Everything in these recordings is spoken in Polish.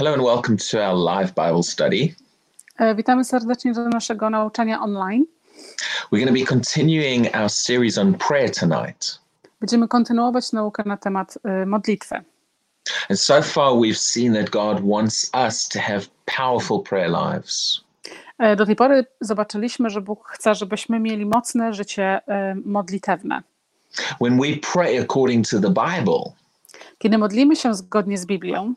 Hello and welcome to our live Bible study. E, Witamy serdecznie do naszego nauczania online. We're going to be continuing our series on prayer tonight. Będziemy kontynuować naukę na temat e, modlitwy. And so far, we've seen that God wants us to have powerful prayer lives. E, Do tej pory zobaczyliśmy, że Bóg chce, żebyśmy mieli mocne życie e, modlitewne. When we pray according to the Bible, Kiedy modlimy się zgodnie z Biblią,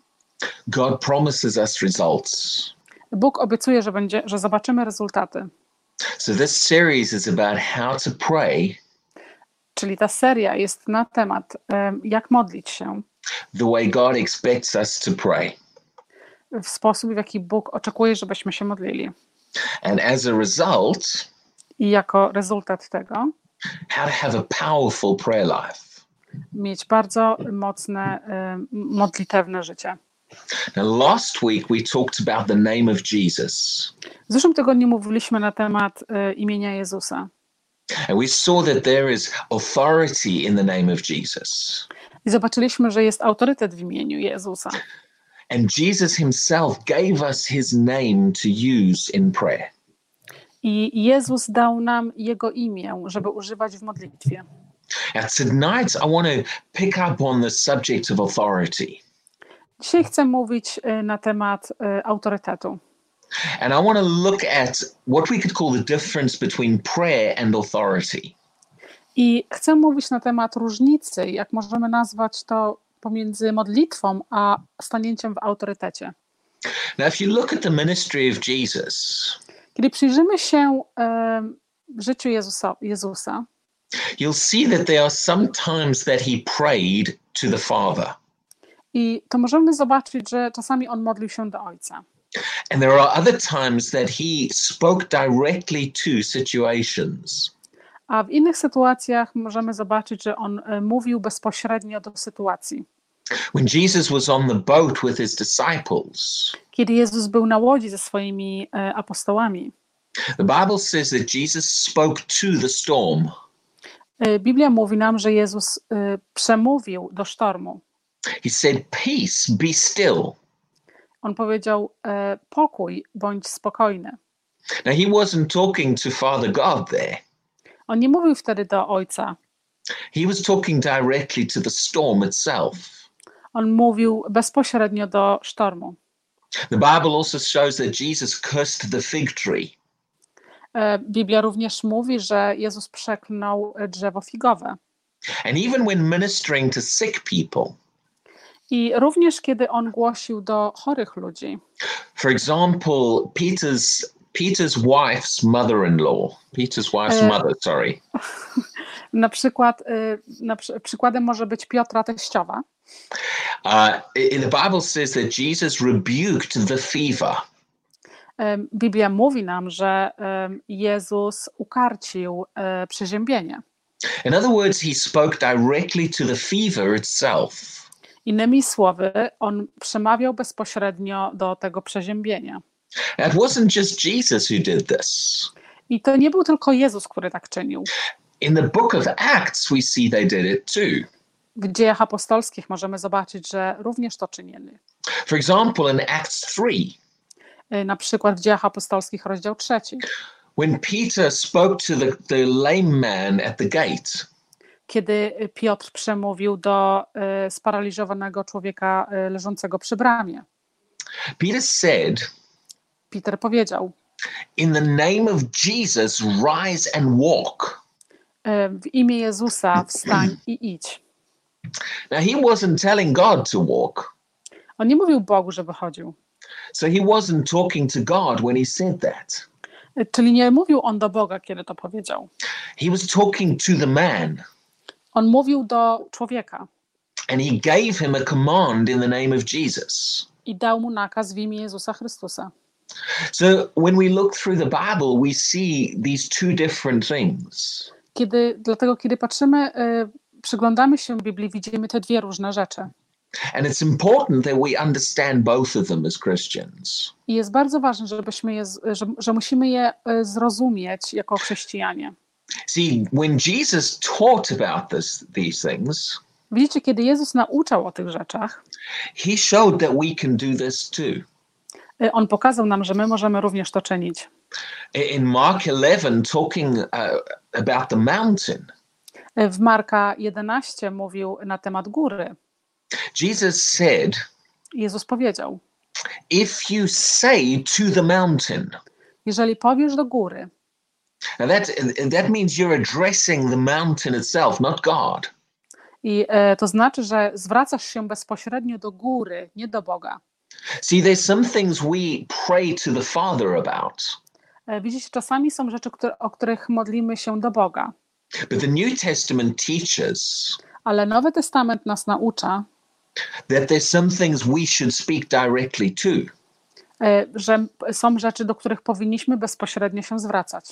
God promises us results. Bóg obiecuje, że, będzie, że zobaczymy rezultaty. So, this series is about how to pray Czyli ta seria jest na temat, jak modlić się the way God expects us to pray. w sposób, w jaki Bóg oczekuje, żebyśmy się modlili. And as a result, I jako rezultat tego how to have a powerful prayer life. mieć bardzo mocne, modlitewne życie. Now, last week we talked about the name of Jesus. W zeszłym tygodniu mówiliśmy na temat e, imienia Jezusa. And we saw that there is authority in the name of Jesus. I zobaczyliśmy, że jest autorytet w imieniu Jezusa. And Jesus himself gave us his name to use in prayer. I Jezus dał nam Jego imię, żeby używać w modlitwie. Now, tonight I want to pick up on the subject of authority. Dzisiaj chcę mówić e, na temat e, autorytetu. And I want to look at what we could call the difference between prayer and authority. I chcę mówić na temat różnicy, jak możemy nazwać to pomiędzy modlitwą a stanięciem w autorytecie. Now, if you look at the ministry of Jesus, Kiedy przyjrzymy się e, życiu Jezusa, Jezusa, you'll see that there are some times that he prayed to the Father. I to możemy zobaczyć, że czasami on modlił się do Ojca. And there are other times that he spoke directly to situations. A w innych sytuacjach możemy zobaczyć, że on e, mówił bezpośrednio do sytuacji. When Jesus was on the boat with his disciples, Kiedy Jezus był na łodzi ze swoimi e, apostołami, the Bible says that Jesus spoke to the storm. e, Biblia mówi nam, że Jezus przemówił do sztormu. He said, Peace, be still. On powiedział: e, Pokój, bądź spokojny. Now, he wasn't talking to Father God there, On nie mówił wtedy do Ojca. he was talking directly to the storm itself. On mówił bezpośrednio do sztormu. The Bible also shows that Jesus cursed the fig tree. E, Biblia również mówi, że Jezus przeklnął drzewo figowe. And even when ministering to sick people, I również kiedy on głosił do chorych ludzi, for example, Peter's Peter's wife's mother-in-law, Peter's wife's Uh, mother, sorry, na przykład, e, na przy, przykładem może być Piotra teściowa. uh, the Bible says that Jesus rebuked the fever. Em, Biblia mówi nam, że Jezus ukarcił e, przeziębienie. In other words, he spoke directly to the fever itself. Innymi słowy, on przemawiał bezpośrednio do tego przeziębienia. It wasn't just Jesus who did this. I to nie był tylko Jezus, który tak czynił. In the book of Acts, we see they did it too. W dziejach apostolskich możemy zobaczyć, że również to czynili. For example, in Acts 3, E, Na przykład w dziejach apostolskich, rozdział trzeci, when Peter spoke to the, the lame man at the gate, kiedy Piotr przemówił do e, sparaliżowanego człowieka e, leżącego przy bramie. Peter said, Peter powiedział: In the name of Jesus, rise and walk. e, W imię Jezusa wstań i idź. Now, he wasn't telling God to walk. On nie mówił Bogu, żeby chodził. So he wasn't talking to God when he said that. Czyli nie mówił on do Boga, kiedy to powiedział. He was talking to the man On mówił do człowieka and he gave him a command in the name of Jesus. i dał mu nakaz w imię Jezusa Chrystusa. So when we look through the Bible, we see these two different things. Kiedy, dlatego, kiedy patrzymy, e, przyglądamy się Biblii, widzimy te dwie różne rzeczy. And it's important that we understand both of them as Christians. I jest bardzo ważne, żebyśmy je, że, że musimy je e, zrozumieć jako chrześcijanie. See, when Jesus taught about this, these things, Widzicie, kiedy Jezus nauczał o tych rzeczach, he showed that we can do this too. y, On pokazał nam, że my możemy również to czynić. I- In Mark 11, talking uh, about the mountain, Y, W Marka 11 mówił na temat góry. Jesus said, Jezus powiedział: If you say to the mountain, Jeżeli powiesz do góry, now that, that means you're addressing the mountain itself, not God. i e, to znaczy, że zwracasz się bezpośrednio do góry, nie do Boga. See, there's some things we pray to the Father about, E, Widzicie, czasami są rzeczy, które, o których modlimy się do Boga, but the New Testament teaches ale Nowy Testament nas naucza, that there's some things we should speak directly to. E, że są rzeczy, do których powinniśmy bezpośrednio się zwracać.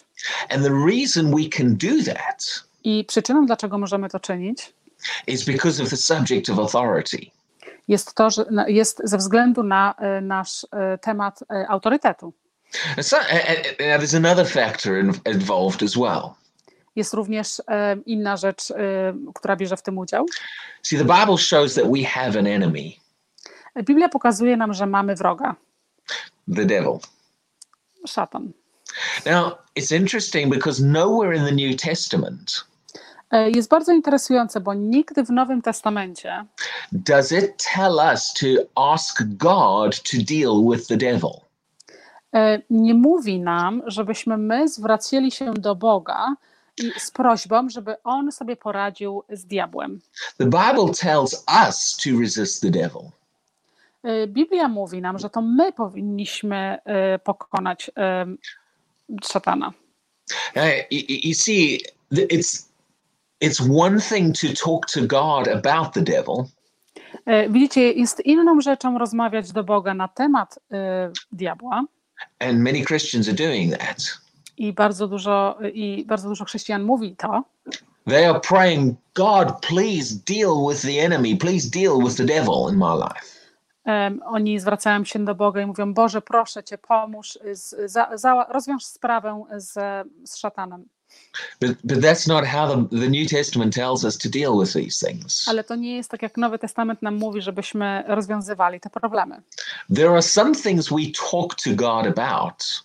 And the reason we can do that I przyczyną, dlaczego możemy to czynić, is because of the subject of authority. jest to, że jest ze względu na e, nasz e, temat autorytetu. So, there's another factor in, involved as well. Jest również inna rzecz, która bierze w tym udział. See, the Bible shows that we have an enemy, Biblia pokazuje nam, że mamy wroga, the devil. szatan. Now, it's interesting because nowhere in the New Testament E, Jest bardzo interesujące, bo nigdy w Nowym Testamencie does it tell us to ask God to deal with the devil. e, nie mówi nam, żebyśmy my zwracali się do Boga z prośbą, żeby On sobie poradził z diabłem. The Bible tells us to resist the devil. E, Biblia mówi nam, że to my powinniśmy e, pokonać e, szatana. You, see, it's it's one thing to talk to God about the devil, Widzicie, jest inną rzeczą rozmawiać do Boga na temat diabła and many Christians are doing that. i bardzo dużo, i bardzo dużo chrześcijan mówi to. They are praying, God, please deal with the enemy. Please deal with the devil in my life. Oni zwracają się do Boga i mówią: Boże, proszę Cię, pomóż, z, za, za, rozwiąż sprawę z, z szatanem. But, but that's not how the, the New Testament tells us to deal with these things. Ale to nie jest tak, jak Nowy Testament nam mówi, żebyśmy rozwiązywali te problemy. There are some things we talk to God about.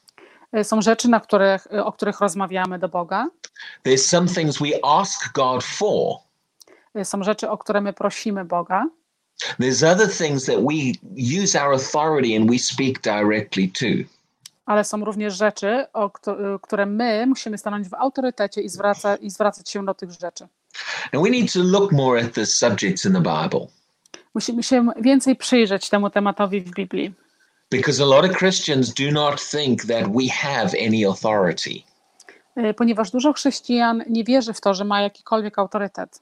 E, Są rzeczy, na których, o których rozmawiamy do Boga, There's some things we ask God for. Są rzeczy, o które my prosimy Boga, There's other things that we use our authority and we speak directly to. ale są również rzeczy, o kto- które my musimy stanąć w autorytecie i, zwraca, i zwracać się do tych rzeczy. And we need to look more at the subjects in the Bible Musimy się więcej przyjrzeć temu tematowi w Biblii, because a lot of Christians do not think that we have any authority. e, ponieważ dużo chrześcijan nie wierzy w to, że ma jakikolwiek autorytet.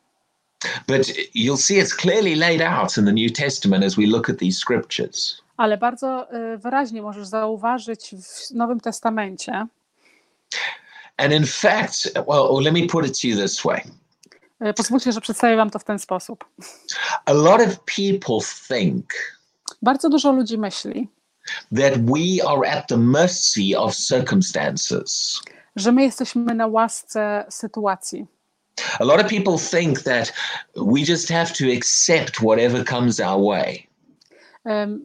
But you'll see it's clearly laid out in the New Testament as we look at these scriptures. Ale bardzo e, wyraźnie możesz zauważyć w Nowym Testamencie, And in fact, well, well, let me put it to you this way e, pozwólcie, że przedstawię Wam to w ten sposób. a lot of people think Bardzo dużo ludzi myśli, that we are at the mercy of circumstances. że my jesteśmy na łasce sytuacji. A lot of people think that we just have to accept whatever comes our way.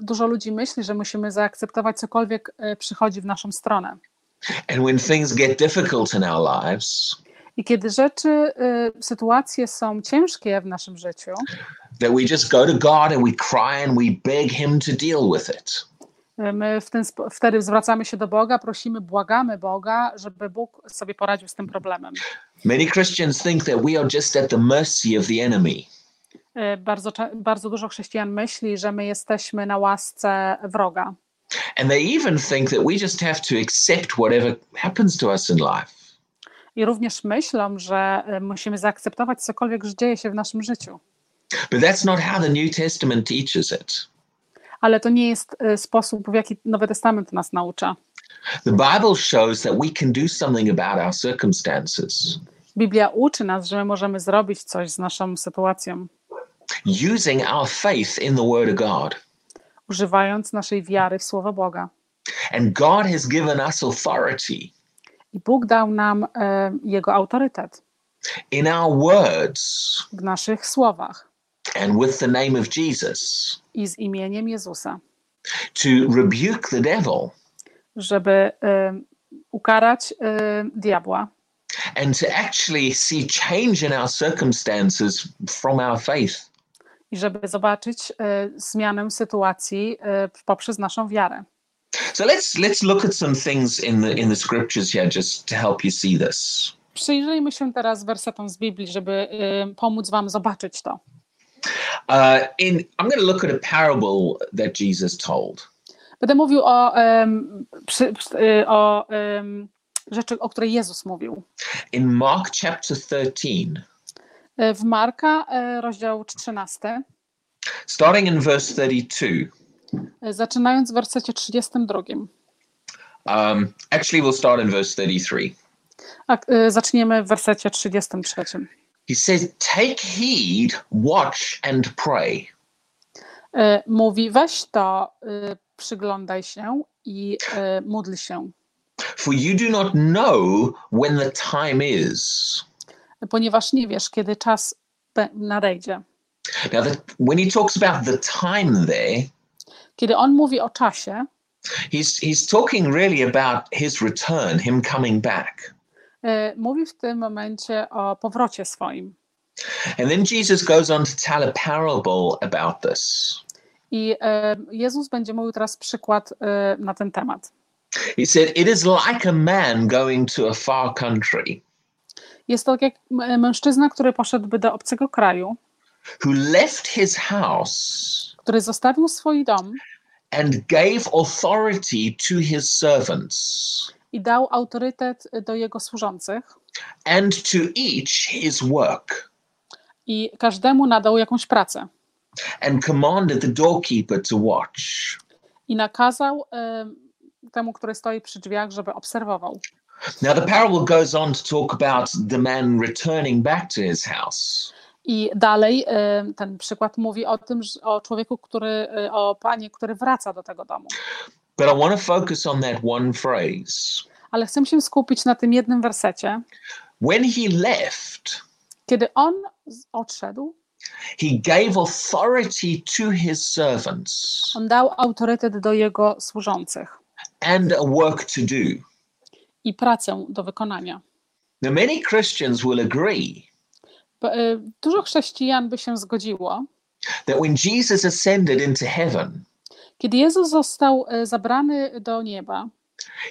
Dużo ludzi myśli, że musimy zaakceptować cokolwiek e, przychodzi w naszą stronę. And when things get difficult in our lives, I kiedy rzeczy, e, sytuacje są ciężkie w naszym życiu, that we just go to God and we cry and we beg Him to deal with it. My w ten, wtedy zwracamy się do Boga, prosimy, błagamy Boga, żeby Bóg sobie poradził z tym problemem. Many Christians think that we are just at the mercy of the enemy. E, Bardzo, bardzo dużo chrześcijan myśli, że my jesteśmy na łasce wroga. And they even think that we just have to accept whatever happens to us in life. I również myślą, że e, musimy zaakceptować cokolwiek, że dzieje się w naszym życiu. But that's not how the New Testament teaches it. Ale to nie jest e, sposób, w jaki Nowy Testament nas naucza. The Bible shows that we can do something about our circumstances Biblia uczy nas, że my możemy zrobić coś z naszą sytuacją, using our faith in the Word of God. używając naszej wiary w Słowo Boga. And God has given us authority I Bóg dał nam e, Jego autorytet in our words w naszych słowach. and with the name of Jesus i z imieniem Jezusa, to rebuke the devil żeby em, ukarać em, diabła and to actually see change in our circumstances from our faith. i żeby zobaczyć e, zmianę sytuacji poprzez naszą wiarę. So let's let's look at some things in the in the scriptures here just to help you see this. Przyjrzyjmy się teraz wersetom z Biblii, żeby em, pomóc Wam zobaczyć to. Uh, in I'm going to look at a parable that Jesus told. Będę mówił o, em, przy, przy, y, o em, rzeczy, o której Jezus mówił. In Mark chapter 13, E, W Marka, e, rozdział 13, starting in verse 32. e, zaczynając w wersecie 32. Um, actually, we'll start in verse 33. A, e, zaczniemy w wersecie 33. He says, Take heed, watch, and pray. E, Mówi, weź to, e, przyglądaj się i e, módl się, For you do not know when the time is. ponieważ nie wiesz, kiedy czas nadejdzie. Now, that, when he talks about the time there, Kiedy on mówi o czasie, he's, he's talking really about his return, him coming back. E, mówi w tym momencie o powrocie swoim. And then Jesus goes on to tell a parable about this. I e, Jezus będzie mówił teraz przykład e, na ten temat. He said, It is like a man going to a far country Jest to tak jak mężczyzna, który poszedłby do obcego kraju, who left his house który zostawił swój dom and gave authority to his servants i dał autorytet do jego służących and to each his work, i każdemu nadał jakąś pracę and commanded the doorkeeper to watch. i nakazał em, temu, który stoi przy drzwiach, żeby obserwował. Now, the parable goes on to talk about the man returning back to his house. I dalej em, ten przykład mówi o tym, o człowieku, który, e, o panie, który wraca do tego domu. But I want to focus on that one phrase. Ale chcę się skupić na tym jednym wersecie. When he left, Kiedy on odszedł, he gave authority to his servants on dał autorytet do jego służących and a work to do. i pracę do wykonania. Now, many Christians will agree e, Dużo chrześcijan by się zgodziło, that when Jesus ascended into heaven, kiedy Jezus został e, zabrany do nieba,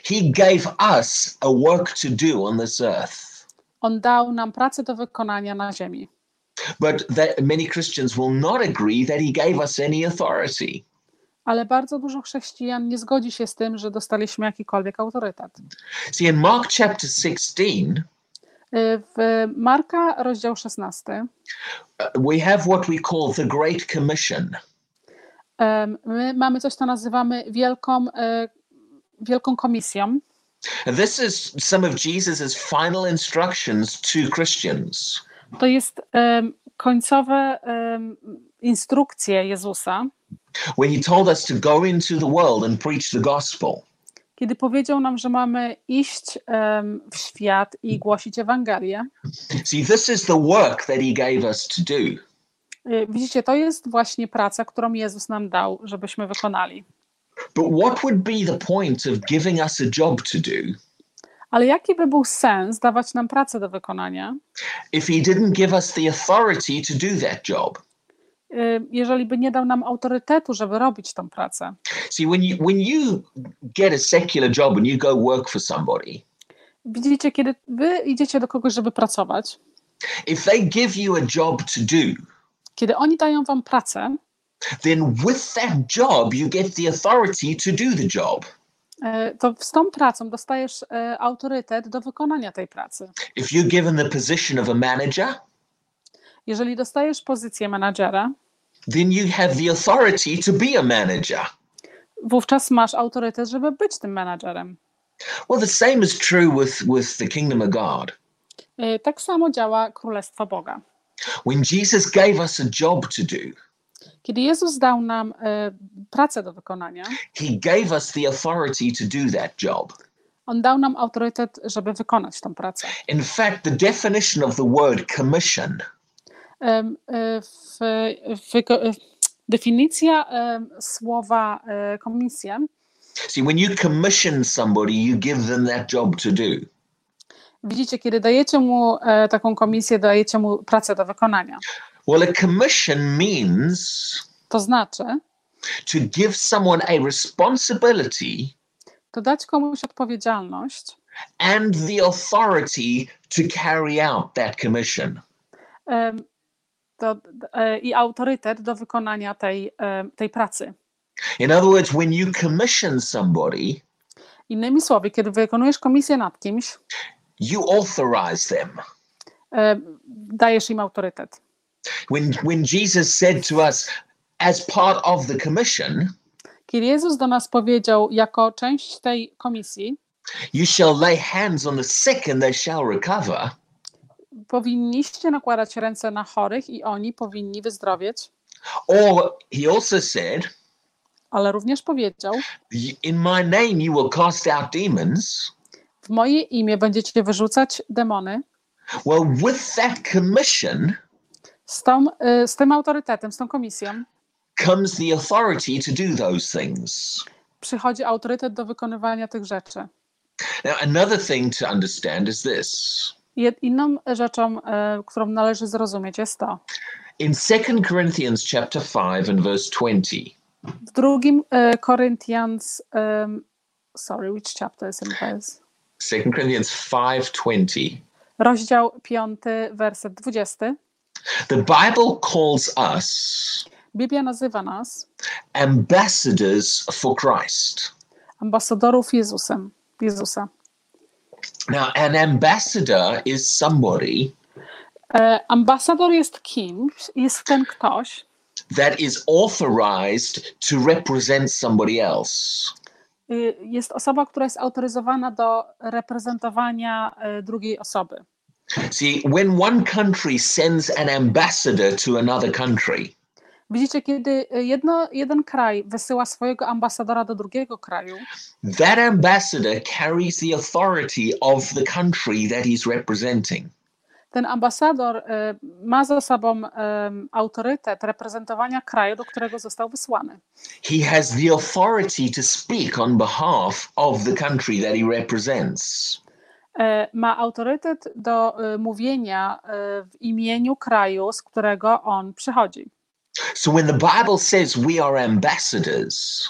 he gave us a work to do on this earth. on dał nam pracę do wykonania na ziemi. But that many Christians will not agree that he gave us any authority. Ale bardzo dużo chrześcijan nie zgodzi się z tym, że dostaliśmy jakikolwiek autorytet. See, in Mark chapter 16, E, W Marka, rozdział 16, uh, we have what we call the Great Commission. My mamy coś, co nazywamy wielką, e, wielką komisją. This is some of Jesus's final instructions to Christians. To jest em, końcowe em, instrukcje Jezusa, when he told us to go into the world and preach the gospel. kiedy powiedział nam, że mamy iść em, w świat i głosić Ewangelię. See, this is the work that he gave us to do. Y, Widzicie, to jest właśnie praca, którą Jezus nam dał, żebyśmy wykonali. Ale jaki by był sens dawać nam pracę do wykonania, if he didn't give us the authority to do that job? y, jeżeli by nie dał nam autorytetu, żeby robić tą pracę? See, when you when you get a secular job and you go work for somebody, Widzicie, kiedy wy idziecie do kogoś, żeby pracować, if they give you a job to do, kiedy oni dają wam pracę, then with that job you get the authority to do the job. y, to z tą pracą dostajesz y, autorytet do wykonania tej pracy. If you're given the position of a manager, Jeżeli dostajesz pozycję menadżera, then you have the authority to be a manager. wówczas masz autorytet, żeby być tym menadżerem. Well, the same is true with, with the kingdom of God. Y, Tak samo działa Królestwo Boga. When Jesus gave us a job to do, Kiedy Jezus dał nam y, pracę do wykonania, he gave us the authority to do that job. On dał nam autorytet, żeby wykonać tą pracę. In fact, the definition of the word commission Em, e, W, w, definicja słowa e, komisja See, when you commission somebody, you give them that job to do. Widzicie, kiedy dajecie mu e, taką komisję, dajecie mu pracę do wykonania. Well, a commission means To znaczy, to give someone a responsibility to dać komuś odpowiedzialność and the authority to carry out that commission. e, i autorytet do wykonania tej, em, tej pracy. In other words, when you commission somebody, Innymi słowy, kiedy wykonujesz komisję nad kimś, you authorize them. e, dajesz im autorytet. When when Jesus said to us, as part of the commission, Kiedy Jezus do nas powiedział, jako część tej komisji, you shall lay hands on the sick and they shall recover. powinniście nakładać ręce na chorych i oni powinni wyzdrowieć, Or he also said, ale również powiedział, "Y- In my name you will cast out demons. W moje imię będziecie wyrzucać demony. Well, with that commission Z, tą, y, z tym autorytetem, z tą komisją comes the authority to do those things. przychodzi autorytet do wykonywania tych rzeczy. Now, another thing to understand is this. Inną rzeczą, y, którą należy zrozumieć, jest to. In 2 Corinthians chapter 5 and verse 20, W drugim y, Corinthians, um, sorry, which chapter is in verse? 2 Corinthians 5:20, Rozdział 5, werset 20. the Bible calls us Biblia nazywa nas ambassadors for Christ. ambasadorów Jezusem, Jezusa. Now, an ambassador is somebody E, ambasador jest kimś, jest ten ktoś, that is authorized to represent somebody else. Y, jest osoba, która jest autoryzowana do reprezentowania e, drugiej osoby. See, when one country sends an ambassador to another country, Widzicie, kiedy jedno, jeden kraj wysyła swojego ambasadora do drugiego kraju, that ambassador carries the authority of the country that he's representing. Ten ambasador e, ma za sobą em, autorytet reprezentowania kraju, do którego został wysłany. He has the authority to speak on behalf of the country that he represents. E, Ma autorytet do mówienia w imieniu kraju, z którego on przychodzi. So when the Bible says we are ambassadors,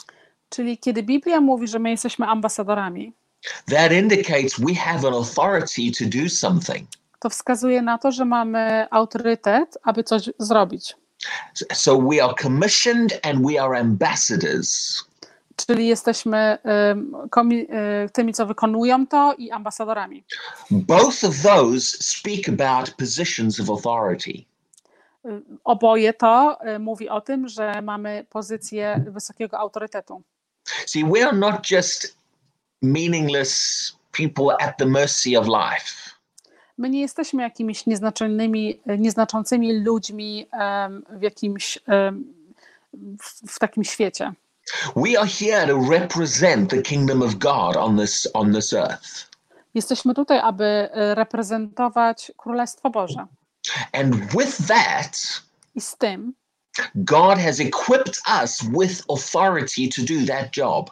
Czyli kiedy Biblia mówi, że my jesteśmy ambasadorami, that indicates we have an authority to do something. To wskazuje na to, że mamy autorytet, aby coś zrobić. So we are commissioned and we are ambassadors. Czyli jesteśmy e, tymi, co wykonują to i ambasadorami. Both of those speak about positions of authority. Y, Oboje to y, mówi o tym, że mamy pozycję wysokiego autorytetu. See, we are not just meaningless people at the mercy of life. My nie jesteśmy jakimiś nieznaczonymi, y, nieznaczącymi ludźmi w jakimś w, w takim świecie. We are here to represent the kingdom of God on this on this earth. Jesteśmy tutaj, aby y, reprezentować Królestwo Boże. And with that, I z tym God has equipped us with authority to do that job.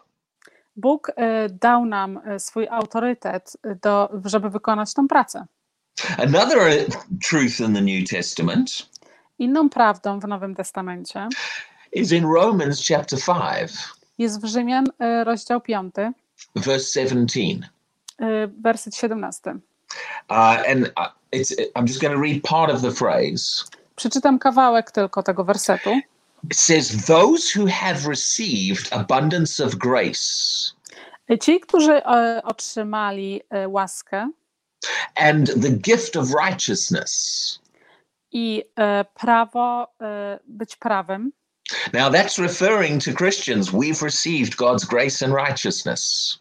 Bóg y, dał nam swój autorytet, do, żeby wykonać tą pracę. Another truth in the New Testament Inną prawdą w Nowym Testamencie is in Romans chapter 5, jest w Rzymian y, rozdział 5, verse 17. y, werset 17. Uh, and uh, it's I'm just going to read part of the phrase. Przeczytam kawałek tylko tego wersetu. It says, Those who have received abundance of grace Ci, którzy e, otrzymali e, łaskę and the gift of righteousness. i e, prawo e, być prawem, Now, that's referring to Christians. We've received God's grace and righteousness.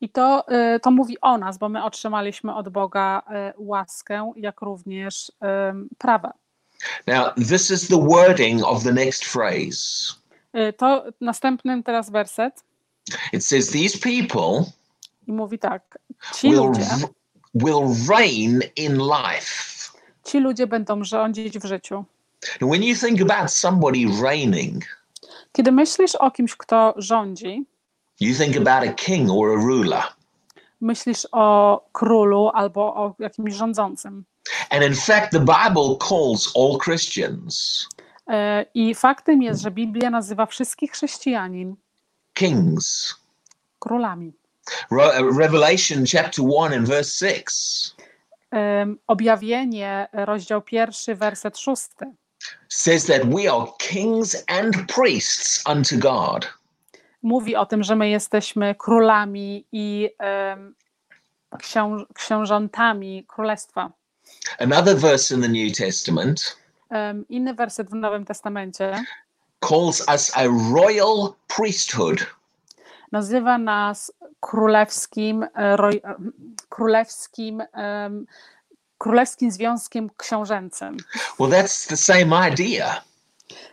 i to, e, to mówi o nas, bo my otrzymaliśmy od Boga e, łaskę, jak również em, prawa. Now, this is the wording of the next phrase. E, To następny teraz werset It says, These people i mówi tak: Ci will, ludzie, will reign in life. ci ludzie będą rządzić w życiu. When you think about somebody reigning, Kiedy myślisz o kimś, kto rządzi, you think about a king or a ruler. myślisz o królu albo o jakimś rządzącym. And in fact, the Bible calls all Christians E, I faktem jest, że Biblia nazywa wszystkich chrześcijanin kings. królami. Re- Revelation chapter 1 and verse 6 Em, Objawienie, rozdział pierwszy, werset szósty. says that we are kings and priests unto God. Mówi o tym, że my jesteśmy królami i em, książ- książątami królestwa. Another verse in the New Testament Em, Inny werset w Nowym Testamencie calls us a royal priesthood. nazywa nas królewskim, e, e, królewskim, królewskim związkiem książęcym. Well, that's the same idea.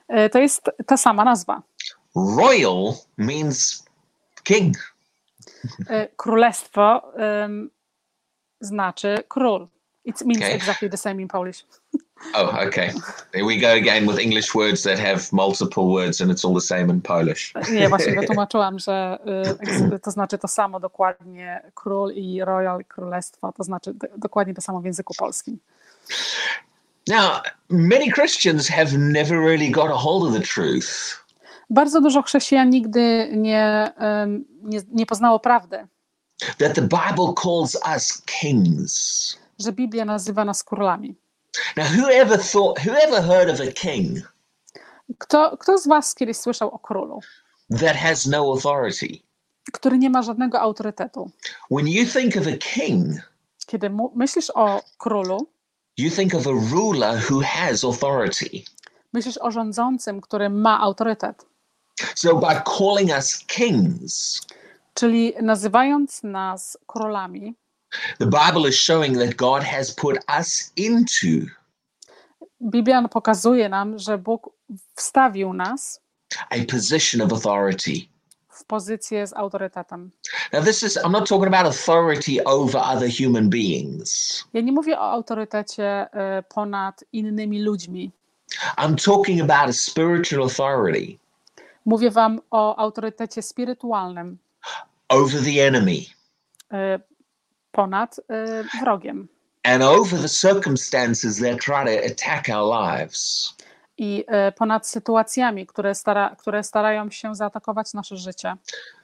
E, To jest ta sama nazwa. Royal means king. Królestwo em, znaczy król. It means Okay. exactly the same in Polish. Oh, okay. There we go again with English words that have multiple words and it's all the same in Polish. Nie, właśnie wytłumaczyłam, że y, to znaczy to samo dokładnie król i royal królestwo, to znaczy do, dokładnie to samo w języku polskim. Now, many Christians have never really got a hold of the truth Bardzo dużo chrześcijan nigdy nie, nie, nie poznało prawdy, that the Bible calls us kings. Że Biblia nazywa nas królami. Now, whoever thought, whoever heard of a king Kto, kto z Was kiedyś słyszał o królu, that has no authority? który nie ma żadnego autorytetu? When you think of a king, Kiedy mu, myślisz o królu, you think of a ruler who has authority. myślisz o rządzącym, który ma autorytet. So, by calling us kings, Czyli nazywając nas królami, the Bible is showing that God has put us into Biblia pokazuje nam, że Bóg wstawił nas a position of authority. w pozycję z autorytetem. Now, this is, I'm not talking about authority over other human beings. Ja nie mówię o autorytecie e, ponad innymi ludźmi. I'm talking about a spiritual authority Mówię wam o autorytecie spirytualnym over the enemy e, ponad e, wrogiem and over the circumstances that try to attack our lives. i e, ponad sytuacjami, które, stara, które starają się zaatakować nasze życie.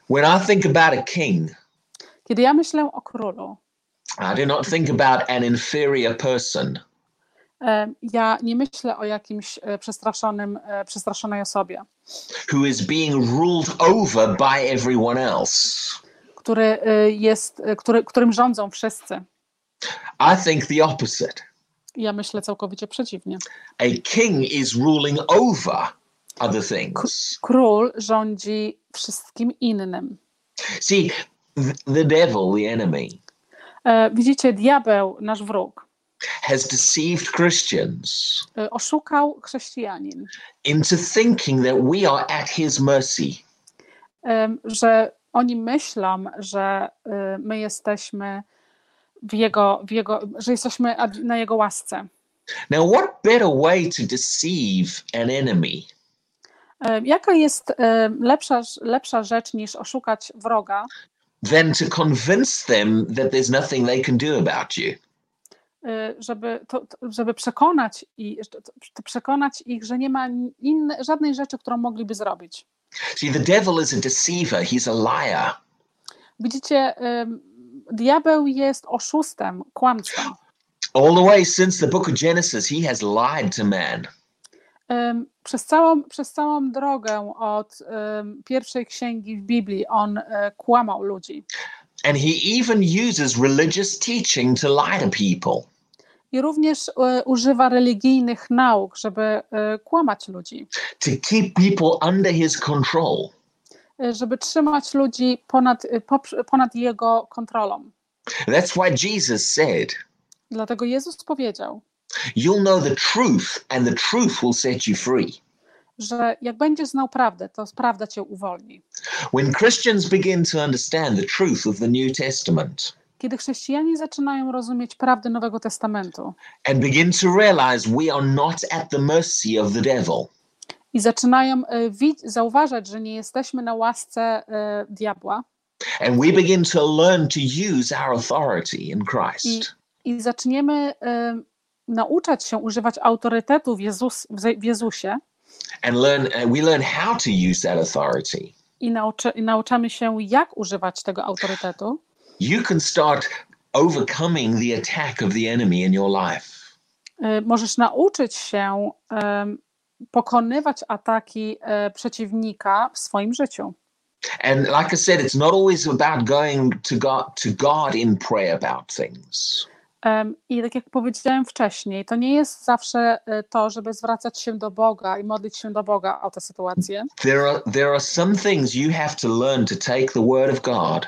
When I think about a king, Kiedy ja myślę o królu, I do not think about an inferior person. e, ja nie myślę o jakimś przestraszonym, przestraszonej osobie, who is being ruled over by everyone else. Który e, jest, e, który, którym rządzą wszyscy. I think the opposite. Ja myślę całkowicie przeciwnie. A king is ruling over other things. Król rządzi wszystkim innym. See, th- the devil, the enemy, E, Widzicie, diabeł, nasz wróg, has deceived Christians e, oszukał chrześcijanin, into thinking that we are at his mercy. że oni myślą, że e, my jesteśmy w jego, w jego, że jesteśmy na jego łasce. Now, what better way to deceive an enemy E, Jaka jest e, lepsza, lepsza rzecz niż oszukać wroga, than to convince them that there's nothing they can do about you? żeby, to, żeby przekonać, i, to przekonać ich, że nie ma inne, żadnej rzeczy, którą mogliby zrobić. See, the devil is a deceiver, he's a liar. Widzicie, diabeł jest oszustem, kłamcą. All the way since the book of Genesis, he has lied to man. Przez całą, przez całą drogę od pierwszej księgi w Biblii on kłamał ludzi. And he even uses religious teaching to lie to people. I również e, używa religijnych nauk, żeby e, kłamać ludzi, to keep people under his control. e, żeby trzymać ludzi ponad, ponad jego kontrolą. That's why Jesus said, Dlatego Jezus powiedział, You'll know the truth, and the truth will set you free. że jak będziesz znał prawdę, to prawda cię uwolni. When Christians begin to understand the truth of the New Testament, kiedy chrześcijanie zaczynają rozumieć prawdy Nowego Testamentu and begin to realize we are not at the mercy of the devil. i zaczynają e, zauważać, że nie jesteśmy na łasce e, diabła And we begin to learn to use our authority in Christ. i zaczniemy e, nauczać się używać autorytetu w, Jezus, w Jezusie And learn we learn how to use that authority. i, nauczy, i nauczamy się, jak używać tego autorytetu, You can start overcoming the attack of the enemy in your life. e, możesz nauczyć się em, pokonywać ataki e, przeciwnika w swoim życiu. And like I said, it's not always about going to God to God in prayer about things. Em, I tak jak powiedziałem wcześniej, to nie jest zawsze e, to, żeby zwracać się do Boga i modlić się do Boga o tę sytuację. There are there are some things you have to learn to take the word of God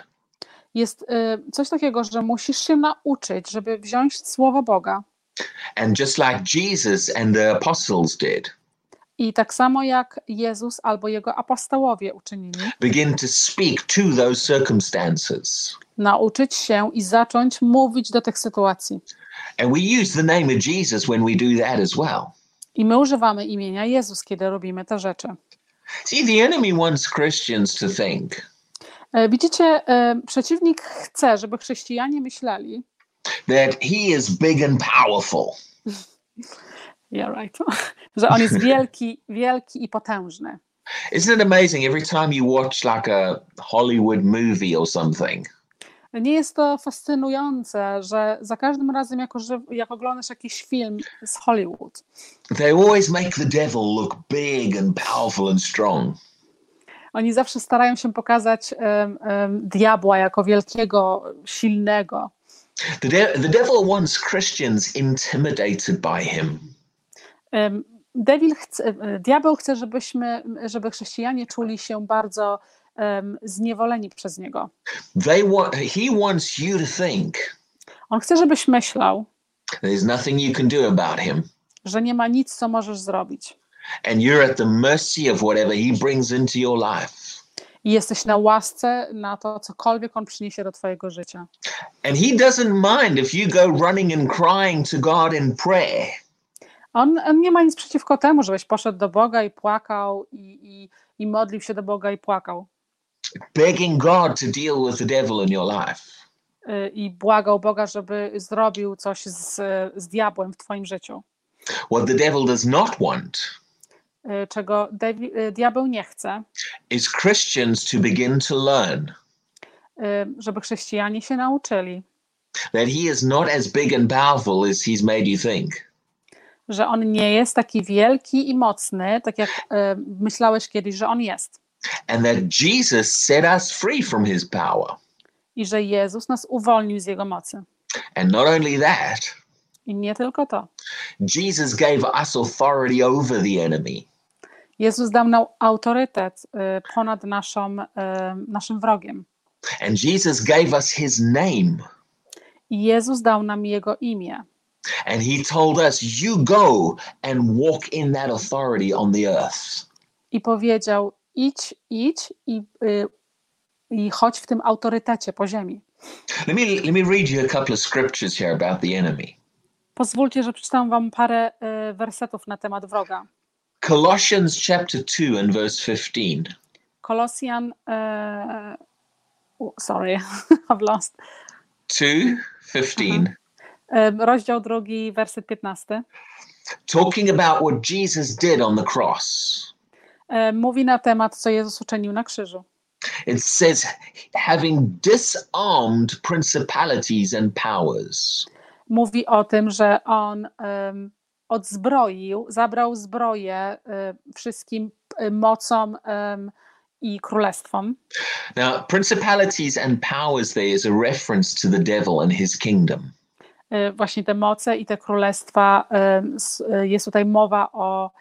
Jest e, coś takiego, że musisz się nauczyć, żeby wziąć słowo Boga. and just like Jesus and the apostles did, I tak samo jak Jezus albo jego apostołowie uczynili, begin to speak to those circumstances. nauczyć się i zacząć mówić do tych sytuacji. And we use the name of Jesus when we do that as well. I my używamy imienia Jezus, kiedy robimy te rzeczy. See, the enemy wants Christians to think Widzicie, e, przeciwnik chce, żeby chrześcijanie myśleli, that he is big and powerful. yeah, right, że on jest wielki, wielki i potężny. Isn't it amazing every time you watch like a Hollywood movie or something? Nie jest to fascynujące, że za każdym razem, jak, oży- jak oglądasz jakiś film z Hollywood, They always make the devil look big and powerful and strong. Oni zawsze starają się pokazać em, em, diabła jako wielkiego, silnego. The, de- the devil wants Christians intimidated by him. Em, Devil chce, diabeł chce, żebyśmy, żeby chrześcijanie czuli się bardzo em, zniewoleni przez niego. They want he wants you to think On chce, żebyś myślał, there's nothing you can do about him że nie ma nic, co możesz zrobić. And you're at the mercy of whatever he brings into your life. I jesteś na łasce na to, cokolwiek on przyniesie do twojego życia. And he doesn't mind if you go running and crying to God in prayer. On, on nie ma nic przeciwko temu, żebyś poszedł do Boga i płakał i, i, i modlił się do Boga i płakał. begging God to deal with the devil in your life. y, I błagał Boga, żeby zrobił coś z, z diabłem w twoim życiu. What the devil does not want Czego dewi- y, diabeł nie chce, is Christians to begin to learn y, żeby chrześcijanie się nauczyli, that he is not as big and powerful as he's made you think. że on nie jest taki wielki i mocny, tak jak y, myślałeś kiedyś, że on jest. And that Jesus set us free from his power. I że Jezus nas uwolnił z jego mocy. And not only that, I nie tylko to. Jesus gave us authority over the enemy. Jezus dał nam autorytet y, ponad naszą, y, naszym wrogiem. And Jesus gave us his name. I Jezus dał nam jego imię. And he told us, You go and walk in that authority on the earth. I powiedział: idź, idź i, y, i chodź w tym autorytecie po ziemi. Let me let me read you a couple of scriptures here about the enemy. Pozwólcie, że przeczytam wam parę y, wersetów na temat wroga. Colossians chapter 2 and verse 15. Kolosjan. E, u, sorry, I've lost. 2 15. E, rozdział drugi, werset 15. Talking about what Jesus did on the cross. E, mówi na temat, co Jezus uczynił na krzyżu. It says, having disarmed principalities and powers. Mówi o tym, że on em, odzbroił, zabrał zbroję e, wszystkim e, mocom i królestwom. Now, principalities and powers there is a reference to the devil and his kingdom. E, właśnie te moce i te królestwa, jest tutaj mowa o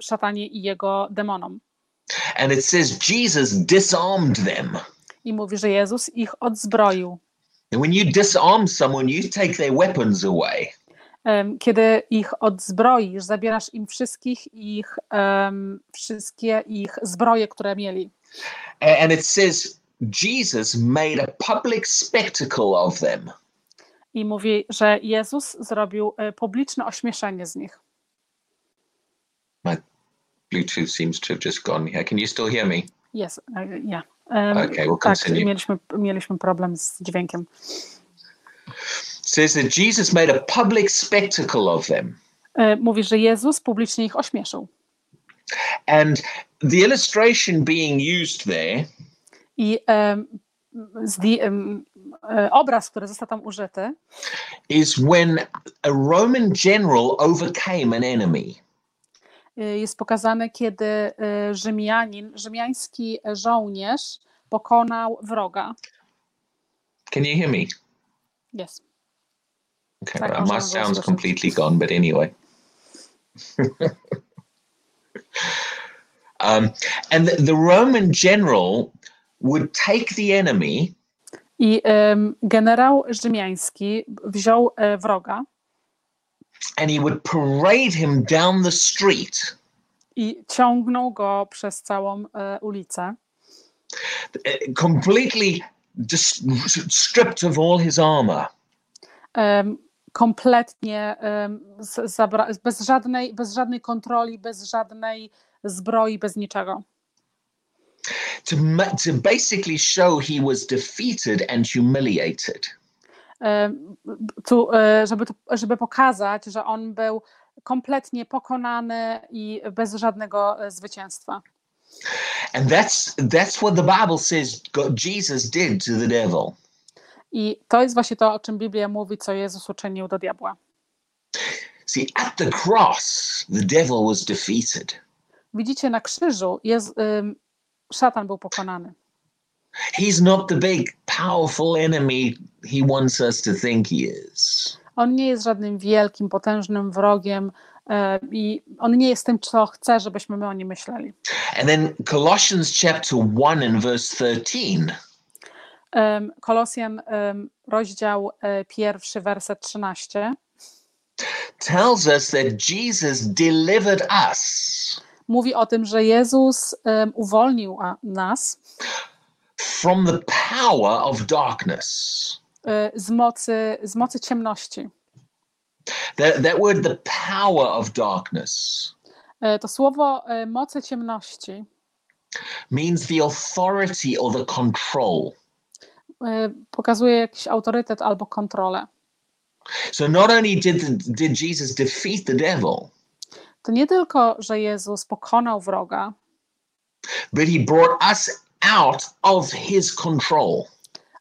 szatanie i jego demonom. And it says Jesus disarmed them. I mówi, że Jezus ich odzbroił. And when you disarm someone, you take their weapons away. Kiedy ich odzbroisz, zabierasz im wszystkich ich, em, wszystkie ich zbroje, które mieli. And it says Jesus made a public spectacle of them. I mówi, że Jezus zrobił e, publiczne ośmieszenie z nich. Bluetooth seems to have just gone here. Can you still hear me? Jest, e, ja. Em, Okay, we'll tak, continue. mieliśmy, mieliśmy problem z dźwiękiem. Says that Jesus made a public spectacle of them. E, Mówi, że Jezus publicznie ich ośmieszył. And the illustration being used there I em, zdi- e, obraz, który został tam użyty, is when a Roman general overcame an enemy. jest pokazane, kiedy Rzymianin, rzymiański żołnierz pokonał wroga. Can you hear me? Jest. Okay, my sound's completely gone, but anyway. um, and the, the Roman general would take the enemy I em, generał rzymiański wziął e, wroga and he would parade him down the street, i ciągnął go przez całą e, ulicę. uh, completely dis- stripped of all his armor. em, kompletnie bez, żadnej, bez żadnej kontroli, bez żadnej zbroi, bez niczego. To, to basically show he was defeated and humiliated. Tu, e, żeby, żeby pokazać, że on był kompletnie pokonany i bez żadnego e, zwycięstwa. And that's that's what the Bible says Jesus did to the devil. I to jest właśnie to, o czym Biblia mówi, co Jezus uczynił do diabła. See, at the cross, the devil was defeated. Widzicie, na krzyżu jest, em, szatan był pokonany. He's not the big, powerful enemy he wants us to think he is. On nie jest żadnym wielkim, potężnym wrogiem e, i on nie jest tym, co chce, żebyśmy my o nim myśleli. And then Colossians chapter 1 and verse 13 Em, Kolosjan, rozdział e, pierwszy, werset 13, tells us that Jesus delivered us mówi o tym, że Jezus uwolnił nas from the power of darkness. e, z mocy, z mocy ciemności. That, that word, the power of darkness, E, To słowo mocy ciemności means the authority or the control. E, pokazuje jakiś autorytet albo kontrolę. So not only did, did Jesus defeat the devil, To nie tylko, że Jezus pokonał wroga, but he brought us out of his control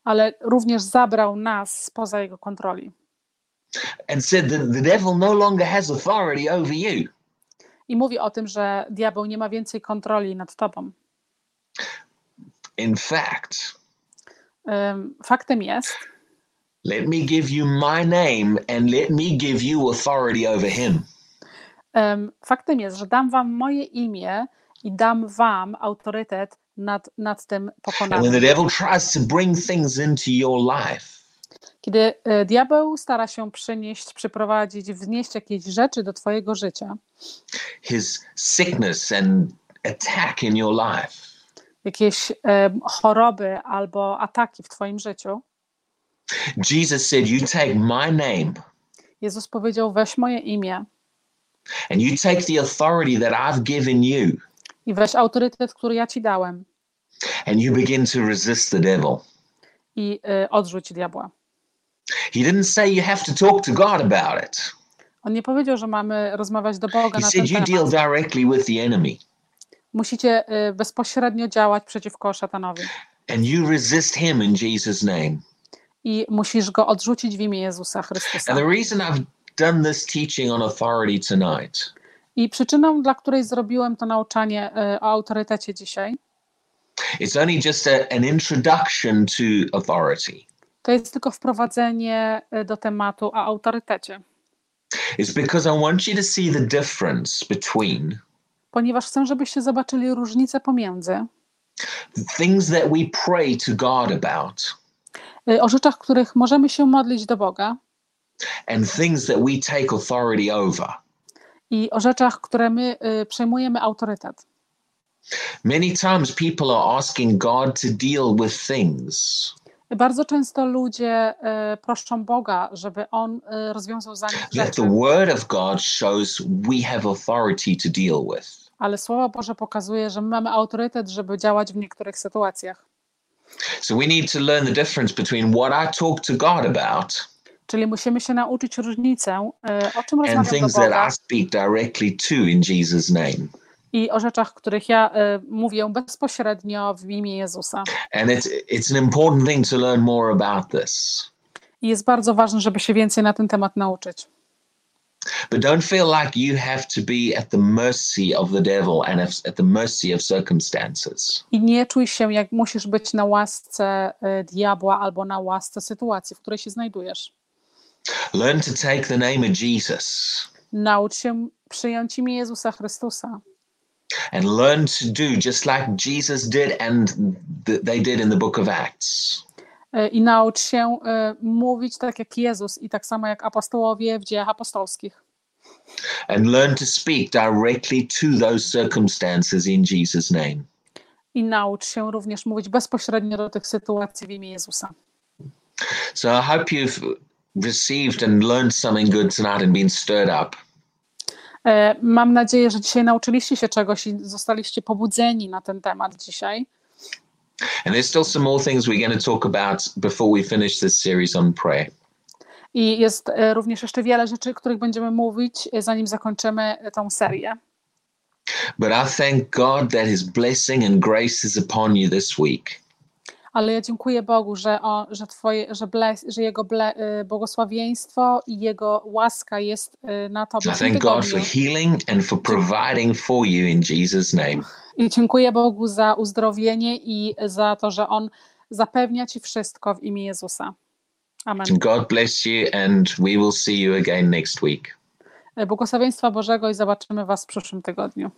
ale również zabrał nas spoza jego kontroli. and said that the devil no longer has authority over you. I mówi o tym, że diabeł nie ma więcej kontroli nad tobą. In fact, Faktem jest, let me give you my name and let me give you authority over him. faktem jest, że dam wam moje imię i dam wam autorytet nad, nad tym And when the pokonanym. devil tries to bring things into your life, Kiedy y, diabeł stara się przynieść, przyprowadzić, wnieść jakieś rzeczy do twojego życia, his sickness and attack in your life, jakieś choroby albo ataki w twoim życiu, Jesus said, You take my name Jezus powiedział: weź moje imię and you take the authority that I've given you i weź autorytet, który ja ci dałem and you begin to resist the devil. i y, odrzuć diabła. He didn't say you have to talk to God about it. On nie powiedział, że mamy rozmawiać do Boga He na ten said you deal temat. directly with the enemy Musicie y, bezpośrednio działać przeciwko szatanowi and you resist him in Jesus' name. i musisz go odrzucić w imię Jezusa Chrystusa. And the reason I've done this teaching on authority tonight I przyczyną, dla której zrobiłem to nauczanie y, o autorytecie dzisiaj, it's only just a, an introduction to authority. to jest tylko wprowadzenie y, do tematu o autorytecie. It's because I want you to see the difference between Ponieważ chcę, żebyście zobaczyli różnicę pomiędzy the things that we pray to God about y, o rzeczach, których możemy się modlić do Boga and things that we take authority over. i o rzeczach, które my y, przejmujemy autorytet. Many times people are asking God to deal with things. Bardzo często ludzie e, proszą Boga, żeby On e, rozwiązał za nich rzeczy, the word of God shows we have authority to deal with. ale Słowo Boże pokazuje, że my mamy autorytet, żeby działać w niektórych sytuacjach. So we need to learn the difference between what I talk to God about Czyli musimy się nauczyć różnicę, e, o czym and rozmawiam do things Boga that I speak directly to in Jesus' name. I o rzeczach, których ja e, mówię bezpośrednio w imię Jezusa. And it's it's an important thing to learn more about this. I jest bardzo ważne, żeby się więcej na ten temat nauczyć. But don't feel like you have to be at the mercy of the devil and at the mercy of circumstances. I nie czuj się, jak musisz być na łasce e, diabła albo na łasce sytuacji, w której się znajdujesz. Learn to take the name of Jesus Naucz się przyjąć imię Jezusa Chrystusa and learn to do just like Jesus did and th- they did in the book of Acts. e, i naucz się e, mówić tak jak Jezus i tak samo jak apostołowie w dziejach apostolskich. And learn to speak directly to those circumstances in Jesus' name. I naucz się również mówić bezpośrednio do tych sytuacji w imię Jezusa. So I hope you've received and learned something good tonight and been stirred up. E, Mam nadzieję, że dzisiaj nauczyliście się czegoś i zostaliście pobudzeni na ten temat dzisiaj. And there's still some more things we're going to talk about before we finish this series on prayer. I jest e, również jeszcze wiele rzeczy, o których będziemy mówić, e, zanim zakończymy tą serię. But I thank God that His blessing and grace is upon you this week. Ale ja dziękuję Bogu, że, o, że, twoje, że, ble, że Jego ble, e, błogosławieństwo i Jego łaska jest e, na Tobie tym thank God for healing and for providing for you in Jesus' name. I dziękuję Bogu za uzdrowienie i za to, że On zapewnia Ci wszystko w imię Jezusa. Amen. God bless you, and we will see you again next week. E, Błogosławieństwa Bożego i zobaczymy Was w przyszłym tygodniu.